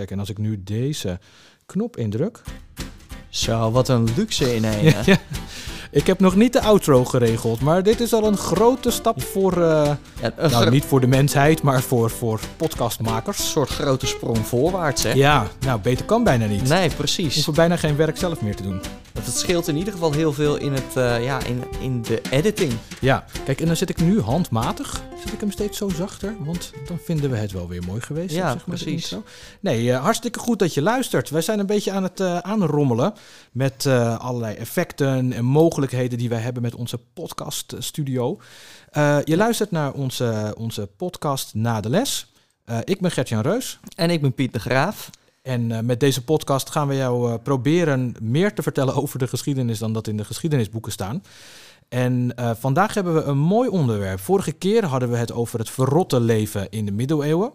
Kijk, en als ik nu deze knop indruk... Zo, wat een luxe in een. Ja, Ik heb nog niet de outro geregeld, maar dit is al een grote stap voor... eh, Ja, een nou, niet voor de mensheid, maar voor, voor podcastmakers. soort grote sprong voorwaarts, hè? Ja, nou, beter kan bijna niet. Nee, precies. hoeven bijna geen werk zelf meer te doen. Dat het scheelt in ieder geval heel veel in, het, eh, ja, in, in de editing. Ja, kijk, en dan zit ik nu handmatig. Zet ik hem steeds zo zachter, want dan vinden we het wel weer mooi geweest. Ja, zeg maar, precies. Nee, eh, hartstikke goed dat je luistert. Wij zijn een beetje aan het aanrommelen met allerlei effecten en mogelijkheden die wij hebben met onze podcaststudio. Eh je luistert naar onze, onze podcast Na de Les. Eh, ik ben Gertjan Reus. En ik ben Piet de Graaf. En eh, met deze podcast gaan we jou proberen meer te vertellen over de geschiedenis dan dat in de geschiedenisboeken staan. En vandaag hebben we een mooi onderwerp. Vorige keer hadden we het over het verrotte leven in de middeleeuwen.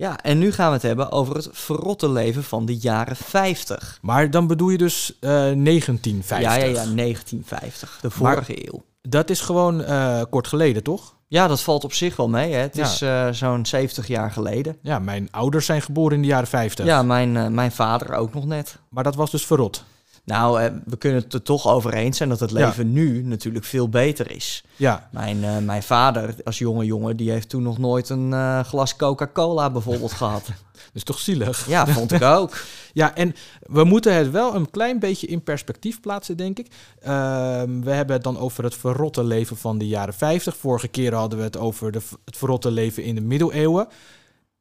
Ja, en nu gaan we het hebben over het verrotte leven van de jaren 50. Maar dan bedoel je dus eh, 1950. Ja, ja, ja, 1950, de Maar- vorige eeuw. Dat is gewoon eh, kort geleden, toch? Ja, dat valt op zich wel mee. Hè? Het Ja. is eh, zo'n 70 jaar geleden. Ja, mijn ouders zijn geboren in de jaren 50. Ja, mijn, eh, mijn vader ook nog net. Maar dat was dus verrot. Nou, eh, we kunnen het er toch over eens zijn dat het Ja. leven nu natuurlijk veel beter is. Ja, Mijn, eh, mijn vader, als jonge jongen, die heeft toen nog nooit een eh, glas Coca-Cola bijvoorbeeld gehad. dus toch zielig. Ja, vond ik ook. Ja, en we moeten het wel een klein beetje in perspectief plaatsen, denk ik. Ehm, we hebben het dan over het verrotte leven van de jaren 50. Vorige keer hadden we het over de, het verrotte leven in de middeleeuwen.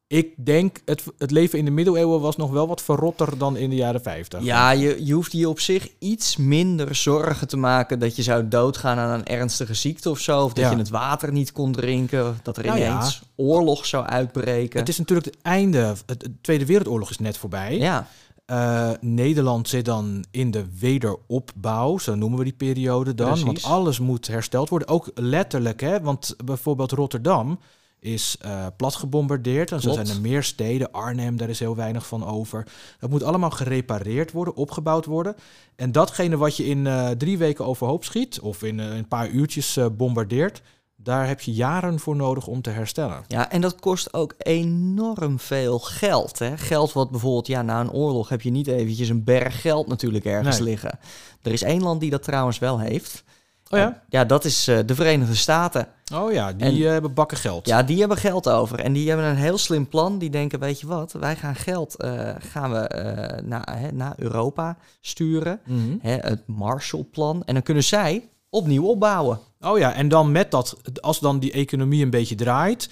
Ik denk, het, het leven in de middeleeuwen was nog wel wat verrotter dan in de jaren 50. Ja, je, je hoeft je op zich iets minder zorgen te maken dat je zou doodgaan aan een ernstige ziekte of zo. Of dat Ja. je het water niet kon drinken. Dat er Nou ja. ineens oorlog zou uitbreken. Het is natuurlijk het einde, het, de Tweede Wereldoorlog is net voorbij. Ja, Eh, Nederland zit dan in de wederopbouw, zo noemen we die periode dan. Precies. Want alles moet hersteld worden, ook letterlijk. Hè? Want bijvoorbeeld Rotterdam is eh plat gebombardeerd. En zo zijn er meer steden. Arnhem, daar is heel weinig van over. Dat moet allemaal gerepareerd worden, opgebouwd worden. En datgene wat je in eh, drie weken overhoop schiet... of in eh, een paar uurtjes bombardeert... daar heb je jaren voor nodig om te herstellen. ja, en dat kost ook enorm veel geld. Hè? Geld wat bijvoorbeeld, ja, na een oorlog heb je niet eventjes een berg geld natuurlijk ergens Nee. liggen. Er is één land die dat trouwens wel heeft. Oh ja? Ja, dat is eh, de Verenigde Staten. Oh ja, die En- eh, hebben bakken geld. Ja, die hebben geld over. En die hebben een heel slim plan. Die denken, weet je wat, wij gaan geld eh, gaan we, naar, hè, naar Europa sturen. Mhm. Hè, het Marshallplan. En dan kunnen zij opnieuw opbouwen. Oh ja, en dan met dat, als dan die economie een beetje draait,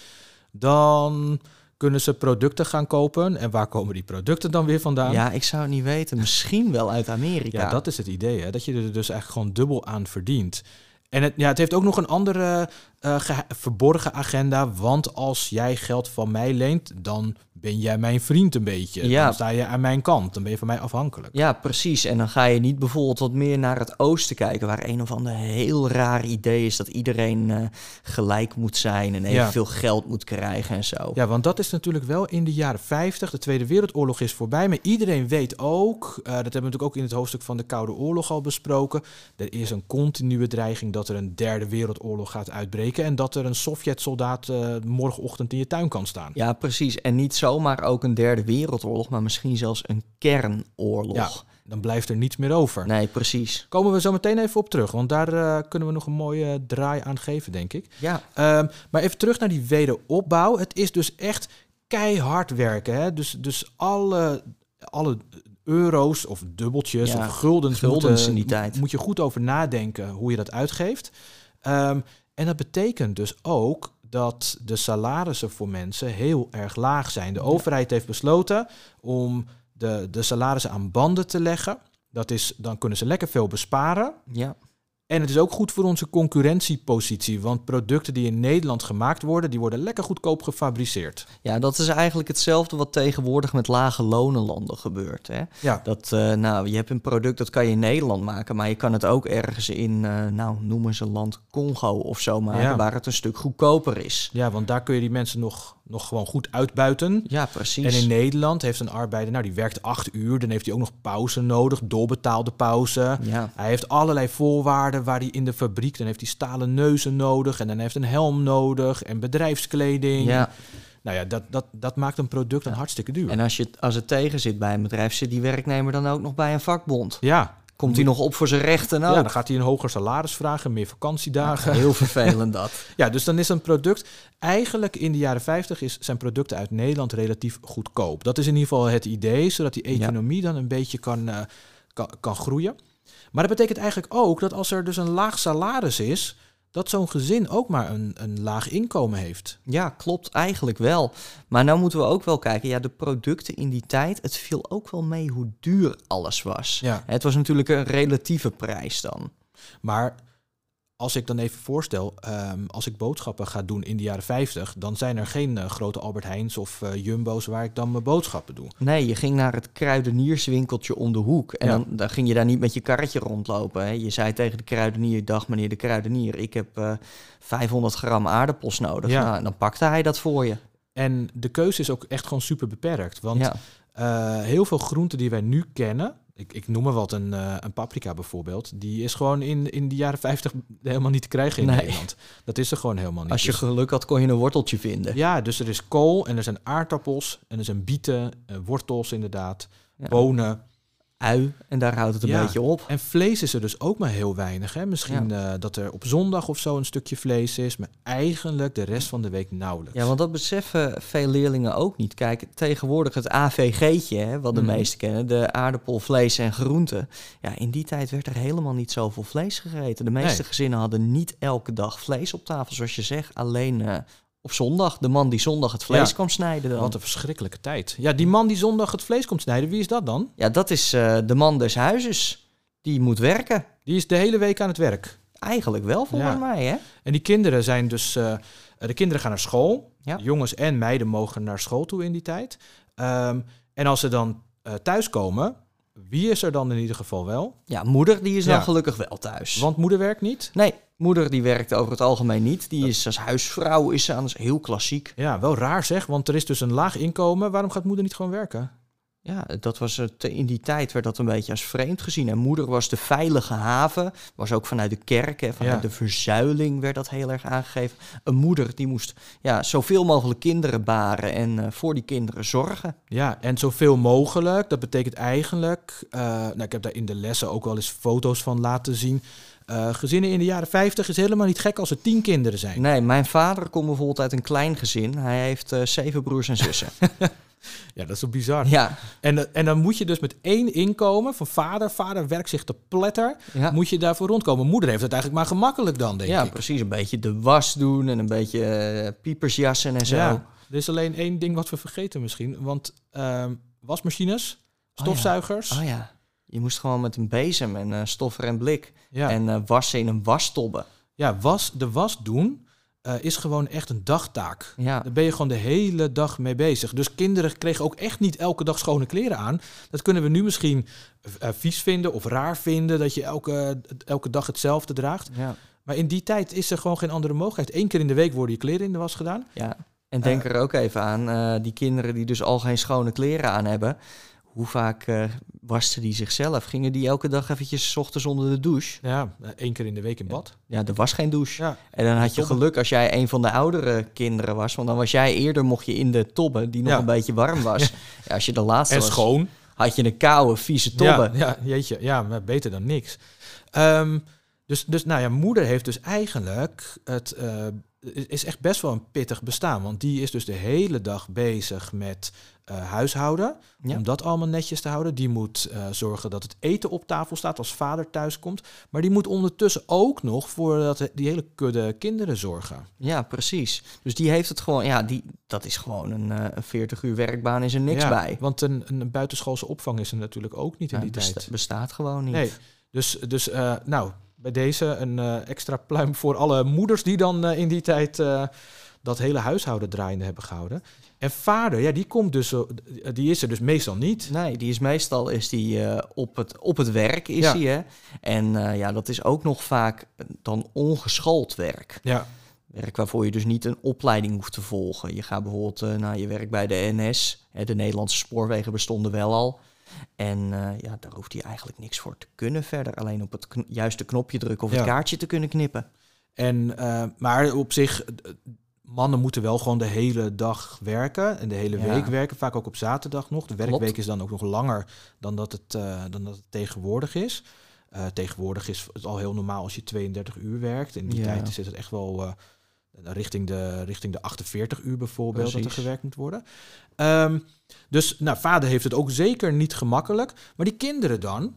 dan kunnen ze producten gaan kopen. En waar komen die producten dan weer vandaan? Ja, ik zou het niet weten. Misschien wel uit Amerika. Ja, dat is het idee, hè? dat je er dus eigenlijk gewoon dubbel aan verdient. En het, ja, het heeft ook nog een andere eh, verborgen agenda. Want als jij geld van mij leent, dan ben jij mijn vriend een beetje. Ja. Dan sta je aan mijn kant. Dan ben je van mij afhankelijk. Ja, precies. En dan ga je niet bijvoorbeeld wat meer naar het oosten kijken, waar een of ander heel raar idee is dat iedereen eh, gelijk moet zijn en Ja. evenveel geld moet krijgen en zo. Ja, want dat is natuurlijk wel in de jaren 50. De Tweede Wereldoorlog is voorbij. Maar iedereen weet ook, eh, dat hebben we natuurlijk ook in het hoofdstuk van de Koude Oorlog al besproken. Er is een continue dreiging dat er een derde wereldoorlog gaat uitbreken. En dat er een Sovjet-soldaat eh, morgenochtend in je tuin kan staan. Ja, precies. En niet zomaar ook een derde wereldoorlog, maar misschien zelfs een kernoorlog. Ja. Dan blijft er niets meer over. Nee, precies. Komen we zo meteen even op terug, want daar eh, kunnen we nog een mooie draai aan geven, denk ik. Ja, Ehm, maar even terug naar die wederopbouw. Het is dus echt keihard werken. Hè? Dus, dus alle, alle euro's of dubbeltjes Ja, of guldens, guldens die tijd. moet je goed over nadenken hoe je dat uitgeeft. Ehm, en dat betekent dus ook dat de salarissen voor mensen heel erg laag zijn. De overheid heeft besloten om de, de salarissen aan banden te leggen. Dat is, dan kunnen ze lekker veel besparen. ja. En het is ook goed voor onze concurrentiepositie, want producten die in Nederland gemaakt worden, die worden lekker goedkoop gefabriceerd. ja, dat is eigenlijk hetzelfde wat tegenwoordig met lage lonenlanden gebeurt. Hè? Ja, Dat, eh, nou, je hebt een product dat kan je in Nederland maken, maar je kan het ook ergens in, eh, nou, noem eens een land Congo of zo maken, Ja. waar het een stuk goedkoper is. ja want daar kun je die mensen nog, nog gewoon goed uitbuiten. Ja, precies. En in Nederland heeft een arbeider, nou die werkt acht uur, dan heeft hij ook nog pauze nodig, doorbetaalde pauze. Ja, Hij heeft allerlei voorwaarden waar hij in de fabriek, dan heeft hij stalen neuzen nodig en dan heeft een helm nodig en bedrijfskleding. ja, Nou ja, dat, dat, dat maakt een product dan hartstikke duur. En als, je, als het tegen zit bij een bedrijf, zit die werknemer dan ook nog bij een vakbond. ja, Komt hij nog op voor zijn rechten ja, ook? dan gaat hij een hoger salaris vragen, meer vakantiedagen. Heel vervelend dat. Ja, dus dan is een product... Eigenlijk in de jaren 50 is, zijn producten uit Nederland relatief goedkoop. Dat is in ieder geval het idee, zodat die economie dan een beetje kan, eh, kan, kan groeien. Maar dat betekent eigenlijk ook dat als er dus een laag salaris is... dat zo'n gezin ook maar een, een laag inkomen heeft. Ja, klopt eigenlijk wel. Maar nou moeten we ook wel kijken, ja, de producten in die tijd, het viel ook wel mee hoe duur alles was. Ja. Het was natuurlijk een relatieve prijs dan. Maar als ik dan even voorstel, ehm, als ik boodschappen ga doen in de jaren 50... dan zijn er geen eh, grote Albert Heijns of eh, Jumbo's waar ik dan mijn boodschappen doe. Nee, je ging naar het kruidenierswinkeltje om de hoek. En Ja. dan, dan ging je daar niet met je karretje rondlopen. Hè. Je zei tegen de kruidenier, dag meneer de kruidenier, ik heb eh 500 gram aardappels nodig. Ja. Nou, en dan pakte hij dat voor je. En de keuze is ook echt gewoon super beperkt. Want ja. heel veel groenten die wij nu kennen... Ik, ik noem maar wat, een, eh, een paprika bijvoorbeeld... die is gewoon in, in de jaren 50 helemaal niet te krijgen in Nee. Nederland. Dat is er gewoon helemaal niet. Als je Dus- geluk had, kon je een worteltje vinden. ja, dus er is kool en er zijn aardappels... en er zijn bieten, eh, wortels inderdaad, Ja. bonen... Ui, en daar houdt het een Ja. beetje op. En vlees is er dus ook maar heel weinig. Hè? Misschien eh, dat er op zondag of zo een stukje vlees is, maar eigenlijk de rest van de week nauwelijks. Ja, want dat beseffen veel leerlingen ook niet. Kijk, tegenwoordig het AVG'tje, hè, wat de Mhm. meesten kennen, de aardappel, vlees en groenten. Ja, in die tijd werd er helemaal niet zoveel vlees gegeten. De meeste Nee. gezinnen hadden niet elke dag vlees op tafel, zoals je zegt. Alleen eh, op zondag, de man die zondag het vlees Ja. kwam snijden dan. Wat een verschrikkelijke tijd. Ja, die man die zondag het vlees komt snijden, wie is dat dan? Ja, dat is eh, de man des huizes. Die moet werken. Die is de hele week aan het werk. Eigenlijk wel, volgens Ja. mij, hè? En die kinderen zijn dus... eh, de kinderen gaan naar school. Ja. Jongens en meiden mogen naar school toe in die tijd. Ehm, en als ze dan eh, thuiskomen, wie is er dan in ieder geval wel? Ja, moeder die is dan gelukkig wel thuis. Want moeder werkt niet. Nee, moeder die werkt over het algemeen niet. Die is als huisvrouw, is ze is heel klassiek. Ja, wel raar zeg, want er is dus een laag inkomen. Waarom gaat moeder niet gewoon werken? Ja, dat was het, in die tijd werd dat een beetje als vreemd gezien. En moeder was de veilige haven, was ook vanuit de kerk, hè, vanuit Ja. de verzuiling werd dat heel erg aangegeven. Een moeder die moest ja, zoveel mogelijk kinderen baren en eh, voor die kinderen zorgen. Ja, en zoveel mogelijk. Dat betekent eigenlijk, eh, nou, ik heb daar in de lessen ook wel eens foto's van laten zien. Eh, gezinnen in de jaren 50 is helemaal niet gek als er tien kinderen zijn. Nee, mijn vader komt bijvoorbeeld uit een klein gezin. Hij heeft eh, zeven broers en zussen. Ja, dat is zo bizar. ja, En, eh, en dan moet je dus met één inkomen van vader, vader werkt zich te pletter, ja. moet je daarvoor rondkomen. Moeder heeft het eigenlijk maar gemakkelijk dan, denk ja, ik. precies. Een beetje de was doen en een beetje eh, piepersjassen en zo. Ja. Er is alleen één ding wat we vergeten misschien, want ehm, wasmachines, ja. stofzuigers, Oh ja, je moest gewoon met een bezem en eh, stoffer en blik ja. en wassen in een wastobbe. ja, was, de was doen eh, is gewoon echt een dagtaak. Ja. Daar ben je gewoon de hele dag mee bezig. Dus kinderen kregen ook echt niet elke dag schone kleren aan. Dat kunnen we nu misschien eh, vies vinden of raar vinden dat je elke, elke dag hetzelfde draagt. Ja. Maar in die tijd is er gewoon geen andere mogelijkheid. Eén keer in de week worden je kleren in de was gedaan. ja. En denk er ook even aan, eh, die kinderen die dus al geen schone kleren aan hebben. Hoe vaak eh wasten die zichzelf? Gingen die elke dag eventjes ochtends onder de douche? Ja, eh, één keer in de week in bad. Ja, er was geen douche. Ja, En dan had je geluk als jij een van de oudere kinderen was. Want dan was jij eerder, mocht je in de tobbe, die nog Ja. een beetje warm was. Ja, als je de laatste en was, schoon. had je een koude, vieze tobbe. Ja, ja, jeetje. Ja, maar beter dan niks. Ehm, dus, dus, nou ja, moeder heeft dus eigenlijk het... eh, is- echt best wel een pittig bestaan. Want die is dus de hele dag bezig met eh, huishouden. Ja. Om dat allemaal netjes te houden. Die moet eh, zorgen dat het eten op tafel staat als vader thuis komt. Maar die moet ondertussen ook nog voor dat, die hele kudde kinderen zorgen. Ja, precies. Dus die heeft het gewoon, ja, die, dat is gewoon een, eh, een 40 uur werkbaan, is er niks Ja, bij. Want een, een buitenschoolse opvang is er natuurlijk ook niet in Ja, die besta- tijd. bestaat gewoon niet. Nee, dus, dus eh, nou, bij deze een eh, extra pluim voor alle moeders die dan eh, in die tijd eh, dat hele huishouden draaiende hebben gehouden. En vader, ja, die komt dus, die is er dus meestal niet. Nee, die is meestal is die, op, het, op het werk, is Ja. hij, hè. En ja, dat is ook nog vaak dan ongeschoold werk. Ja, Werk waarvoor je dus niet een opleiding hoeft te volgen. Je gaat bijvoorbeeld naar je werk bij de NS. Hè, de Nederlandse spoorwegen bestonden wel al. En eh, ja, daar hoeft hij eigenlijk niks voor te kunnen verder. Alleen op het kn- juiste knopje drukken of Ja. het kaartje te kunnen knippen. en, eh, maar op zich, eh, mannen moeten wel gewoon de hele dag werken en de hele Ja. week werken, vaak ook op zaterdag nog. De werkweek Klopt. is dan ook nog langer dan dat het, dan dat het tegenwoordig is. Tegenwoordig is het al heel normaal als je 32 uur werkt. In die Ja. tijd zit het echt wel richting, de, richting de 48 uur bijvoorbeeld dat er gewerkt moet worden. Ehm, dus nou, vader heeft het ook zeker niet gemakkelijk. Maar die kinderen dan,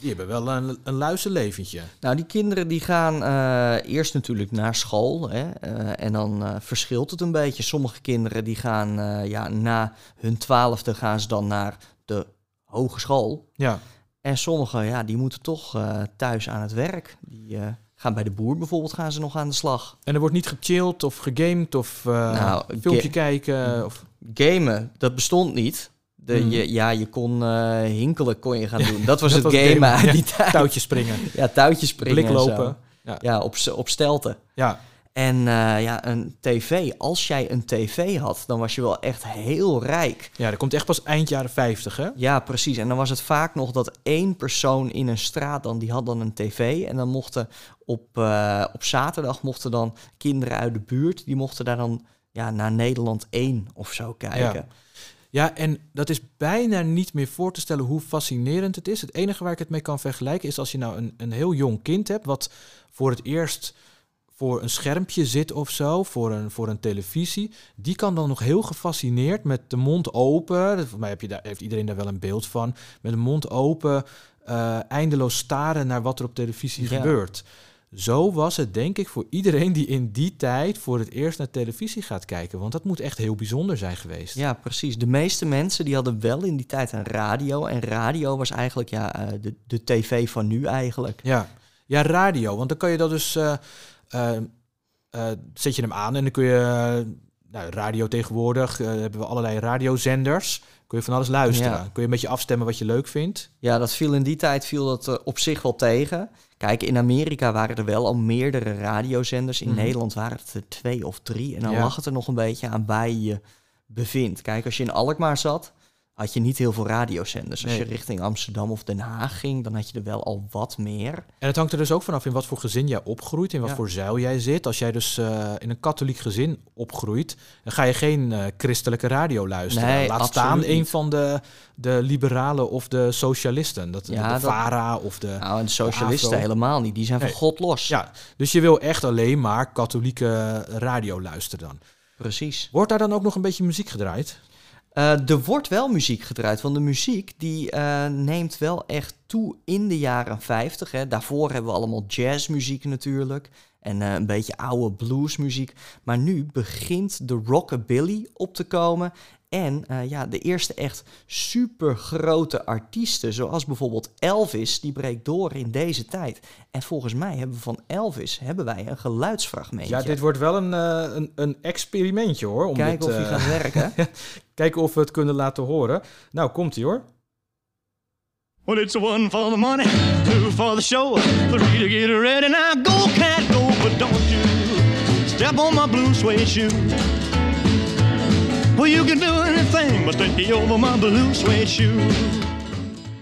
die hebben wel een, een luister leventje. Nou, die kinderen die gaan eh, eerst natuurlijk naar school. Hè, eh, en dan eh, verschilt het een beetje. Sommige kinderen die gaan ja, na hun twaalfde gaan ze dan naar de hogeschool. Ja, En sommigen ja, die moeten toch thuis aan het werk. Die gaan bij de boer bijvoorbeeld gaan ze nog aan de slag. en er wordt niet gechilled of gegamed of eh, Nou, een filmpje ga- kijken. Of, Gamen, dat bestond niet. De, Hmm. je, ja, je kon eh, hinkelen kon je gaan doen. Dat was Dat het was gamen gamen, uit ja. die tijd. touwtjes springen, Ja, touwtjes springen en zo. bliklopen. Ja. Ja, op, op stelten. Ja, En eh, ja, een tv. Als jij een tv had, dan was je wel echt heel rijk. ja, dat komt echt pas eind jaren 50, hè? Ja, precies. En dan was het vaak nog dat één persoon in een straat dan, die had dan een tv. En dan mochten op, eh, op zaterdag mochten dan kinderen uit de buurt, die mochten daar dan ja, naar Nederland 1 of zo kijken. Ja, en dat is bijna niet meer voor te stellen hoe fascinerend het is. Het enige waar ik het mee kan vergelijken is als je nou een, een heel jong kind hebt, wat voor het eerst voor een schermpje zit of zo, voor een, voor een televisie. Die kan dan nog heel gefascineerd met de mond open. Voor mij heb je daar, heeft iedereen daar wel een beeld van. Met de mond open, eh, eindeloos staren naar wat er op televisie Ja. gebeurt. Zo was het denk ik voor iedereen die in die tijd voor het eerst naar televisie gaat kijken. Want dat moet echt heel bijzonder zijn geweest. Ja, precies. De meeste mensen die hadden wel in die tijd een radio. En radio was eigenlijk ja, eh, de, de tv van nu eigenlijk. Ja. ja, radio. Want dan kan je dat dus... eh, zet je hem aan en dan kun je... eh, nou, radio tegenwoordig eh, hebben we allerlei radiozenders. Kun je van alles luisteren. Ja. Kun je een beetje afstemmen wat je leuk vindt. Ja, dat viel in die tijd viel dat eh, op zich wel tegen. Kijk, in Amerika waren er wel al meerdere radiozenders. In Mhm. Nederland waren het er twee of drie. En dan Ja. lag het er nog een beetje aan waar je je bevindt. Kijk, als je in Alkmaar zat, had je niet heel veel radiozenders. Als Nee. je richting Amsterdam of Den Haag ging, dan had je er wel al wat meer. En het hangt er dus ook vanaf in wat voor gezin jij opgroeit, in wat Ja. voor zuil jij zit. Als jij dus eh, in een katholiek gezin opgroeit, dan ga je geen eh, christelijke radio luisteren. Nee, Laat staan een van de, de liberalen of de socialisten. Dat, Ja, de VARA of de... Nou, en de socialisten helemaal niet. Die zijn Nee. van God los. Ja, dus je wil echt alleen maar katholieke radio luisteren dan. Precies. Wordt daar dan ook nog een beetje muziek gedraaid? Eh, er wordt wel muziek gedraaid, want de muziek die eh, neemt wel echt toe in de jaren 50. Hè. Daarvoor hebben we allemaal jazzmuziek natuurlijk en eh, een beetje oude bluesmuziek. Maar nu begint de rockabilly op te komen. En eh, ja, de eerste echt super grote artiesten, zoals bijvoorbeeld Elvis, die breekt door in deze tijd. En volgens mij hebben we van Elvis hebben wij een geluidsfragmentje. Ja, dit wordt wel een, eh, een, een experimentje hoor. Om Kijken dit, of hij eh, gaat werken. kijken of we het kunnen laten horen. Nou, komt ie hoor. Well, it's one for the money, two for the show, three to get ready. Now go, cat, go, but don't you step on my blue suede shoe. Well, you can do anything but take over my blue suede shoe.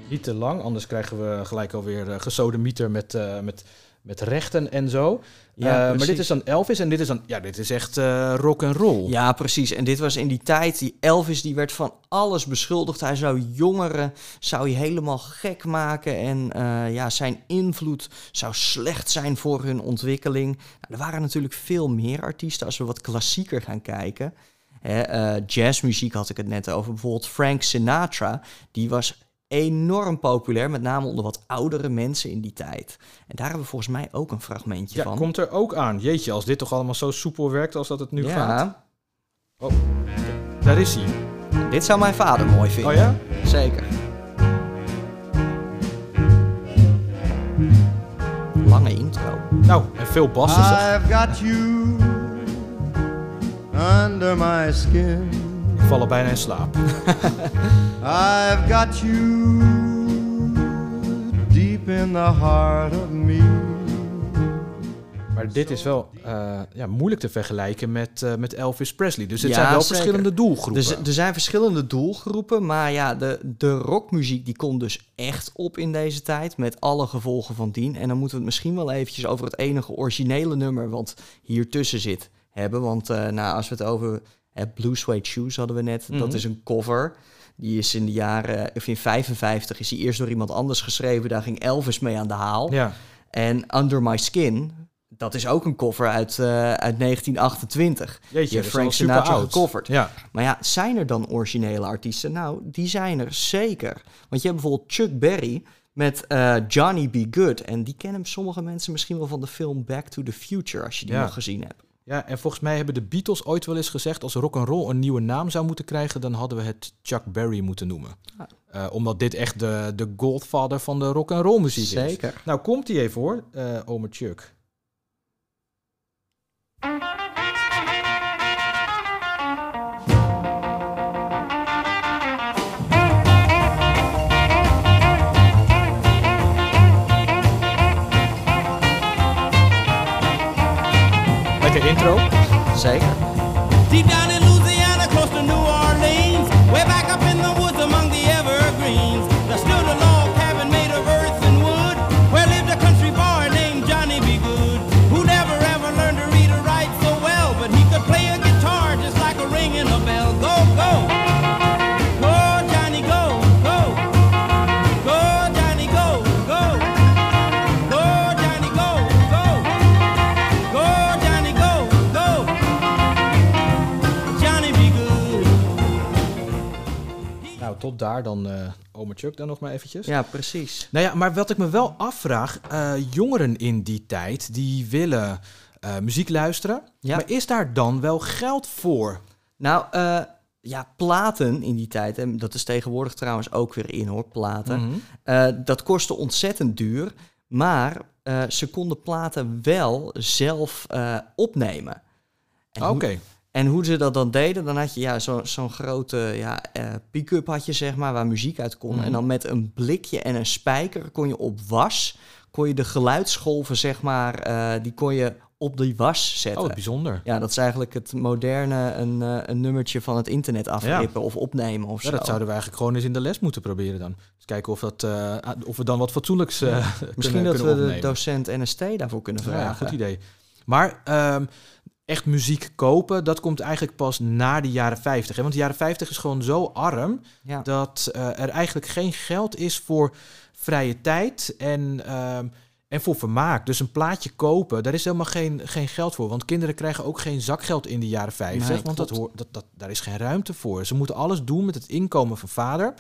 Niet te lang, anders krijgen we gelijk alweer uh, gesodemieter met, eh, met, met rechten en zo. Ja, Eh, maar dit is dan Elvis en dit is dan, ja, dit is echt eh, rock and roll. Ja, precies. En dit was in die tijd, die Elvis die werd van alles beschuldigd. Hij zou jongeren zou je helemaal gek maken en eh, ja, zijn invloed zou slecht zijn voor hun ontwikkeling. Nou, er waren natuurlijk veel meer artiesten als we wat klassieker gaan kijken. Hè, eh, jazzmuziek had ik het net over. Bijvoorbeeld Frank Sinatra, die was enorm populair, met name onder wat oudere mensen in die tijd. En daar hebben we volgens mij ook een fragmentje Ja, van. komt er ook aan. Jeetje, als dit toch allemaal zo soepel werkt als dat het nu gaat. ja, Daar is hij. dit zou mijn vader mooi vinden. Oh ja? Zeker. Lange intro. Nou, en veel bassen. I've got you under my skin. Ik val bijna in slaap. I've got you deep in the heart of me. Maar dit is wel eh, ja, moeilijk te vergelijken met, eh, met Elvis Presley. Dus het Ja, zijn wel zeker. verschillende doelgroepen. Dus er zijn verschillende doelgroepen, maar ja, de, de rockmuziek die komt dus echt op in deze tijd, met alle gevolgen van dien. En dan moeten we het misschien wel eventjes over het enige originele nummer, want hier tussen zit hebben. Want eh, nou, als we het over hè, Blue Suede Shoes hadden we net, dat Mhm. is een cover. Die is in de jaren, of in 55 is die eerst door iemand anders geschreven. Daar ging Elvis mee aan de haal. Ja. En Under My Skin, dat is ook een cover uit, eh, uit 1928. Jeetje, is Frank Sinatra oud. gecoverd. Ja. Maar ja, zijn er dan originele artiesten? Nou, die zijn er zeker. Want je hebt bijvoorbeeld Chuck Berry met eh, Johnny B. Good. En die kennen sommige mensen misschien wel van de film Back to the Future, als je die Ja. nog gezien hebt. Ja, en volgens mij hebben de Beatles ooit wel eens gezegd... als rock and roll een nieuwe naam zou moeten krijgen... dan hadden we het Chuck Berry moeten noemen. Ah. Eh, omdat dit echt de, de godfather van de rock and roll muziek is. Zeker. Nou, komt die even hoor, eh ome Chuck. Intro. Zeker. Daar dan eh ome Chuck dan nog maar eventjes. Ja, precies. Nou ja, maar wat ik me wel afvraag, eh, jongeren in die tijd, die willen eh, muziek luisteren. Ja. Maar is daar dan wel geld voor? Nou, ja, platen in die tijd, en dat is tegenwoordig trouwens ook weer in hoor, platen. Mhm. Dat kostte ontzettend duur, maar ze konden platen wel zelf opnemen. Oké. En hoe ze dat dan deden, dan had je ja, zo- zo'n grote ja, eh, pick-up had je, zeg maar, waar muziek uit kon. Mhm. En dan met een blikje en een spijker kon je op was, kon je de geluidsgolven, zeg maar, eh, die kon je op die was zetten. Oh, bijzonder. ja, dat is eigenlijk het moderne, een, eh, een nummertje van het internet afrippen of opnemen of Ja, zo. dat zouden we eigenlijk gewoon eens in de les moeten proberen dan. Dus kijken of, dat, of we dan wat fatsoenlijks eh Misschien kunnen, dat kunnen we de docent NST daarvoor kunnen Ja, vragen. goed idee. Maar ehm, echt muziek kopen, dat komt eigenlijk pas na de jaren 50. Hè? Want de jaren 50 is gewoon zo arm Ja. dat eh, er eigenlijk geen geld is voor vrije tijd en, ehm, en voor vermaak. Dus een plaatje kopen, daar is helemaal geen, geen geld voor. Want kinderen krijgen ook geen zakgeld in de jaren 50. Nee, want dat klopt. hoor, dat, dat, daar is geen ruimte voor. Ze moeten alles doen met het inkomen van vader.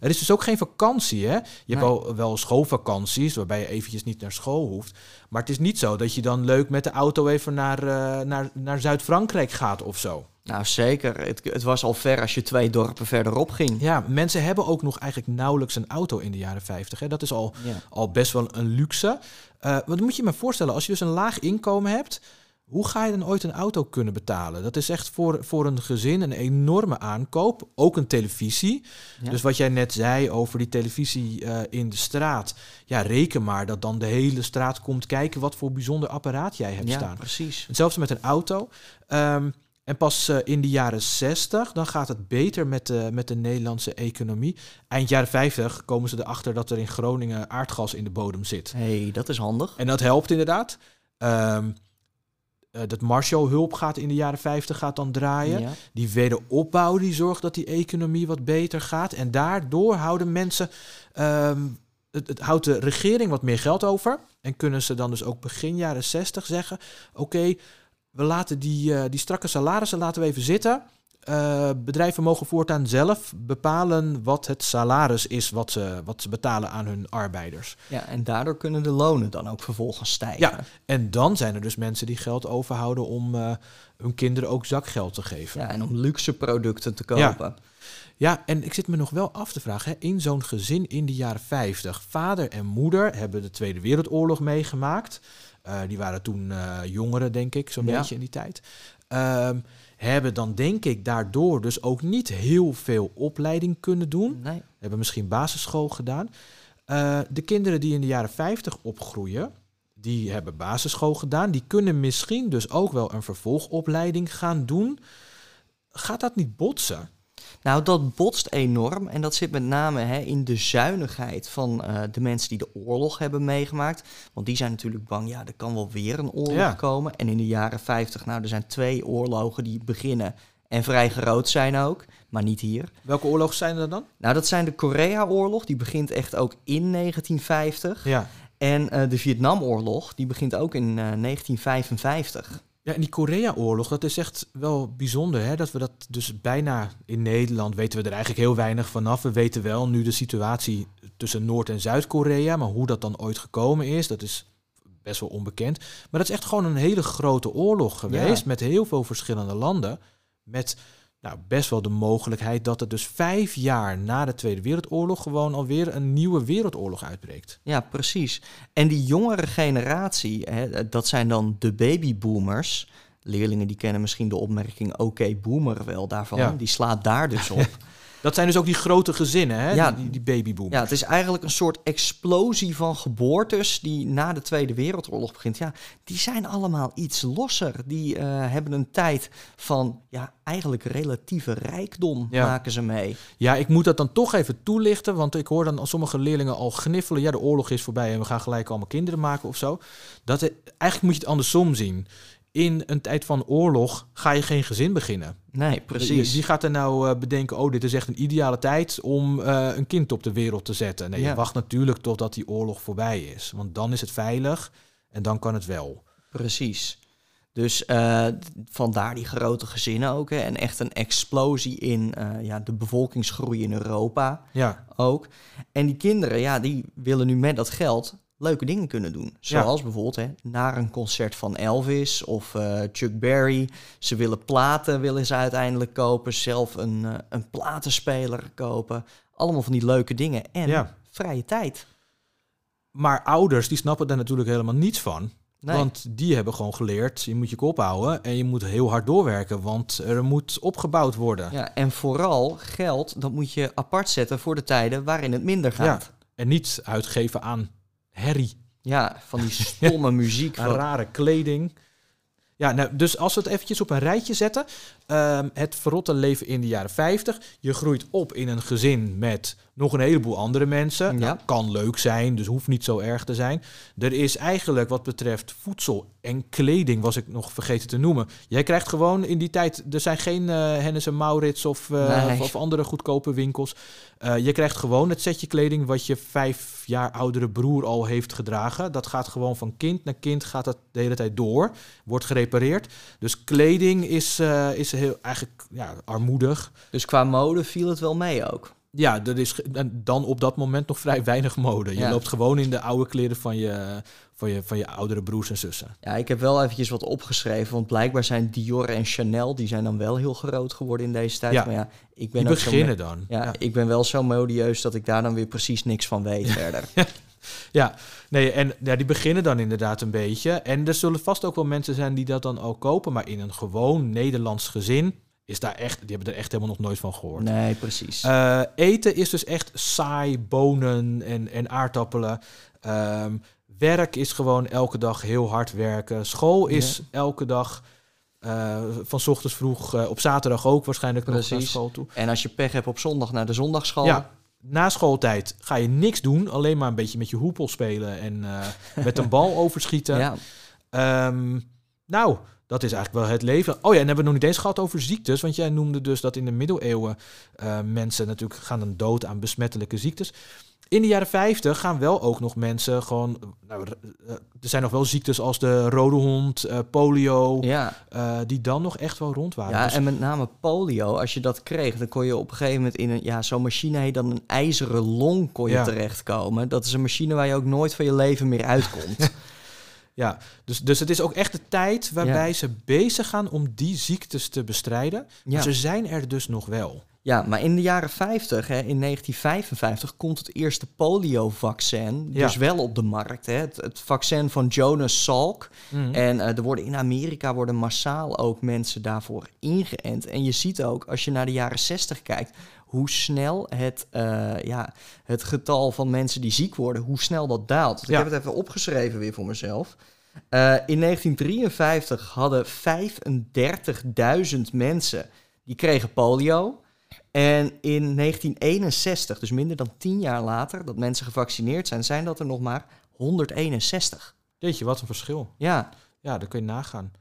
Er is dus ook geen vakantie. Hè? Je hebt wel, wel schoolvakanties, waarbij je eventjes niet naar school hoeft. Maar het is niet zo dat je dan leuk met de auto even naar, eh, naar, naar Zuid-Frankrijk gaat of zo. Nou, zeker. Het, het was al ver als je twee dorpen verderop ging. Ja, mensen hebben ook nog eigenlijk nauwelijks een auto in de jaren 50. Hè? Dat is al, Ja. al best wel een luxe. Eh wat moet je maar voorstellen, als je dus een laag inkomen hebt, hoe ga je dan ooit een auto kunnen betalen? Dat is echt voor, voor een gezin een enorme aankoop. Ook een televisie. Ja. Dus wat jij net zei over die televisie eh, in de straat. Ja, reken maar dat dan de hele straat komt kijken wat voor bijzonder apparaat jij hebt ja, staan. precies. Hetzelfde met een auto. Ehm, en pas eh, in de jaren 60, dan gaat het beter met de, met de Nederlandse economie. Eind jaren 50 komen ze erachter dat er in Groningen aardgas in de bodem zit. hey, dat is handig. En dat helpt inderdaad. Ehm, eh, dat Marshall-hulp gaat in de jaren 50 gaat dan draaien. Ja. Die wederopbouw die zorgt dat die economie wat beter gaat. En daardoor houden mensen, ehm, het, het houdt de regering wat meer geld over. En kunnen ze dan dus ook begin jaren 60 zeggen: Oké, we laten die, eh, die strakke salarissen laten we even zitten. Eh, bedrijven mogen voortaan zelf bepalen wat het salaris is wat ze, wat ze betalen aan hun arbeiders. ja, en daardoor kunnen de lonen dan ook vervolgens stijgen. Ja, en dan zijn er dus mensen die geld overhouden om eh, hun kinderen ook zakgeld te geven. Ja, en om luxe producten te Ja. kopen. Ja, en ik zit me nog wel af te vragen, hè, in zo'n gezin in de jaren 50, vader en moeder hebben de Tweede Wereldoorlog meegemaakt. Eh, die waren toen eh, jongeren, denk ik, zo'n Ja. beetje in die tijd. Ehm, hebben dan, denk ik, daardoor dus ook niet heel veel opleiding kunnen doen. Nee. Hebben misschien basisschool gedaan. Eh, de kinderen die in de jaren 50 opgroeien, die hebben basisschool gedaan. Die kunnen misschien dus ook wel een vervolgopleiding gaan doen. Gaat dat niet botsen? Nou, dat botst enorm en dat zit met name hè, in de zuinigheid van eh, de mensen die de oorlog hebben meegemaakt. Want die zijn natuurlijk bang, ja, er kan wel weer een oorlog Ja. komen. En in de jaren 50, nou, er zijn twee oorlogen die beginnen en vrij groot zijn ook, maar niet hier. Welke oorlogen zijn er dan? Nou, dat zijn de Korea-oorlog, die begint echt ook in 1950. Ja. En eh, de Vietnamoorlog, die begint ook in eh, 1955. Ja, en die Korea-oorlog, dat is echt wel bijzonder. Hè? Dat we dat dus bijna in Nederland weten we er eigenlijk heel weinig vanaf. We weten wel nu de situatie tussen Noord- en Zuid-Korea. Maar hoe dat dan ooit gekomen is, dat is best wel onbekend. Maar dat is echt gewoon een hele grote oorlog geweest. Ja. Met heel veel verschillende landen. Met nou, best wel de mogelijkheid dat er dus vijf jaar na de Tweede Wereldoorlog gewoon alweer een nieuwe wereldoorlog uitbreekt. Ja, precies. En die jongere generatie, hè, dat zijn dan de babyboomers. Leerlingen die kennen misschien de opmerking oké boomer wel daarvan. Ja. Die slaat daar dus op. Dat zijn dus ook die grote gezinnen, hè? Ja. die, die babyboom. ja, het is eigenlijk een soort explosie van geboortes die na de Tweede Wereldoorlog begint. Ja, die zijn allemaal iets losser. Die eh, hebben een tijd van ja, eigenlijk relatieve rijkdom Ja. maken ze mee. Ja, ik moet dat dan toch even toelichten, want ik hoor dan sommige leerlingen al gniffelen. Ja, de oorlog is voorbij en we gaan gelijk allemaal kinderen maken of zo. Dat, het- eigenlijk moet je het andersom zien. In een tijd van oorlog ga je geen gezin beginnen. Nee, precies. Wie gaat er nou eh, bedenken, oh, dit is echt een ideale tijd om eh, een kind op de wereld te zetten? Nee, Ja. je wacht natuurlijk totdat die oorlog voorbij is. Want dan is het veilig en dan kan het wel. Precies. Dus eh, vandaar die grote gezinnen ook. Hè. En echt een explosie in eh, ja, de bevolkingsgroei in Europa Ja, ook. En die kinderen, ja, die willen nu met dat geld leuke dingen kunnen doen. Zoals bijvoorbeeld hè, naar een concert van Elvis of eh, Chuck Berry. Ze willen platen, willen ze uiteindelijk kopen. Zelf een, eh, een platenspeler kopen. Allemaal van die leuke dingen. En Ja. vrije tijd. maar ouders die snappen daar natuurlijk helemaal niets van. Nee. Want die hebben gewoon geleerd, je moet je kop houden en je moet heel hard doorwerken, want er moet opgebouwd worden. Ja, en vooral geld, dat moet je apart zetten voor de tijden waarin het minder gaat. En niet uitgeven aan herrie, Ja, van die stomme muziek. Van, rare kleding. Ja, nou, dus als we het eventjes op een rijtje zetten. Ehm, het verrotte leven in de jaren 50. Je groeit op in een gezin met nog een heleboel andere mensen. Ja. Nou, kan leuk zijn, dus hoeft niet zo erg te zijn. Er is eigenlijk wat betreft voedsel en kleding, was ik nog vergeten te noemen. Jij krijgt gewoon in die tijd, er zijn geen eh Hennis en Maurits of, eh, Nee. of, of andere goedkope winkels. Eh, je krijgt gewoon het setje kleding wat je vijf jaar oudere broer al heeft gedragen. Dat gaat gewoon van kind naar kind, gaat dat de hele tijd door. Wordt gerepareerd. Dus kleding is, is heel, eigenlijk ja, armoedig. dus qua mode viel het wel mee ook. Ja, er is dan op dat moment nog vrij weinig mode. Je Ja. loopt gewoon in de oude kleren van je, van, je, van je oudere broers en zussen. Ja, ik heb wel eventjes wat opgeschreven, want blijkbaar zijn Dior en Chanel, die zijn dan wel heel groot geworden in deze tijd. Ja. Maar ja, ik ben Die beginnen dan. Ja, Ja. ik ben wel zo modieus dat ik daar dan weer precies niks van weet verder. Ja, nee, en ja, die beginnen dan inderdaad een beetje. En er zullen vast ook wel mensen zijn die dat dan ook kopen. Maar in een gewoon Nederlands gezin is daar echt, die hebben er echt helemaal nog nooit van gehoord. Nee, precies. Eh, eten is dus echt saai, bonen en, en aardappelen. Ehm, werk is gewoon elke dag heel hard werken. School is elke dag eh, van 's ochtends vroeg, eh, op zaterdag ook waarschijnlijk nog naar Precies. school toe. En als je pech hebt op zondag naar de zondagschool. Ja, na schooltijd ga je niks doen, alleen maar een beetje met je hoepel spelen en eh, met een bal overschieten. ja. Ehm, nou, dat is eigenlijk wel het leven. Oh ja, en hebben we nog niet eens gehad over ziektes. Want jij noemde dus dat in de middeleeuwen eh, mensen natuurlijk gaan dan dood aan besmettelijke ziektes. In de jaren 50 gaan wel ook nog mensen gewoon. Nou, eh, er zijn nog wel ziektes als de rode hond, eh, polio, ja. eh, die dan nog echt wel rond waren. Ja, Dus- en met name polio, als je dat kreeg, dan kon je op een gegeven moment in een, ja, zo'n machine heet dan een ijzeren long kon je Ja. terechtkomen. Dat is een machine waar je ook nooit van je leven meer uitkomt. Ja, dus, dus het is ook echt de tijd waarbij ze bezig gaan om die ziektes te bestrijden. Maar ja. ze zijn er dus nog wel. ja, maar in de jaren 50, hè, in 1955, komt het eerste polio-vaccin Ja. dus wel op de markt. Hè. Het, het vaccin van Jonas Salk. Mhm. En eh, er worden in Amerika worden massaal ook mensen daarvoor ingeënt. En je ziet ook, als je naar de jaren 60 kijkt, hoe snel het, eh, ja, het getal van mensen die ziek worden, hoe snel dat daalt. Ja. Ik heb het even opgeschreven weer voor mezelf. Eh, in 1953 hadden 35.000 mensen die kregen polio. En in 1961, dus minder dan tien jaar later, dat mensen gevaccineerd zijn, zijn dat er nog maar 161. Jeetje, wat een verschil. Ja, Ja, dat kun je nagaan.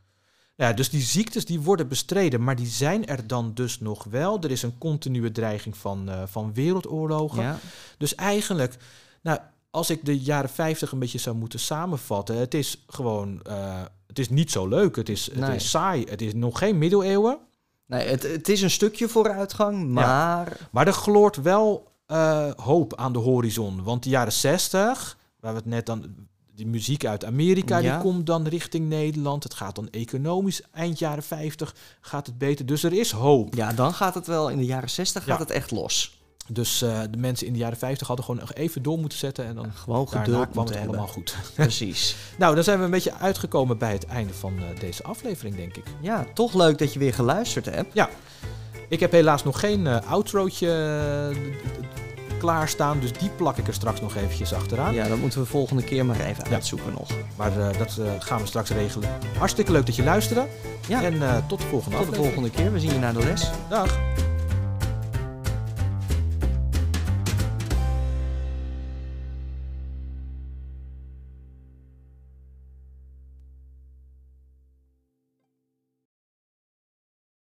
Ja, dus die ziektes die worden bestreden, maar die zijn er dan dus nog wel. Er is een continue dreiging van, eh, van wereldoorlogen. ja. Dus eigenlijk, nou, als ik de jaren 50 een beetje zou moeten samenvatten, het is gewoon, eh, het is niet zo leuk. Het is, het Nee. is saai. Het is nog geen middeleeuwen, Nee, het, het is een stukje vooruitgang, maar maar er gloort wel eh, hoop aan de horizon. Want de jaren 60, waar we het net dan, die muziek uit Amerika, Ja. die komt dan richting Nederland. Het gaat dan economisch, eind jaren 50 gaat het beter. Dus er is hoop. ja, dan gaat het wel in de jaren 60 gaat Ja. het echt los. Dus eh, de mensen in de jaren 50 hadden gewoon nog even door moeten zetten en dan Gewoon daarna geduld kwam het allemaal goed. Precies. Nou, dan zijn we een beetje uitgekomen bij het einde van eh, deze aflevering, denk ik. Ja, toch leuk dat je weer geluisterd hebt. Ik heb helaas nog geen eh outrootje klaarstaan, dus die plak ik er straks nog eventjes achteraan. Ja, dat moeten we volgende keer maar even Ja. uitzoeken nog. Maar eh, dat eh, gaan we straks regelen. Hartstikke leuk dat je luisterde. Ja. En eh, tot de volgende Tot de volgende keer. We zien je naar de les. Dag.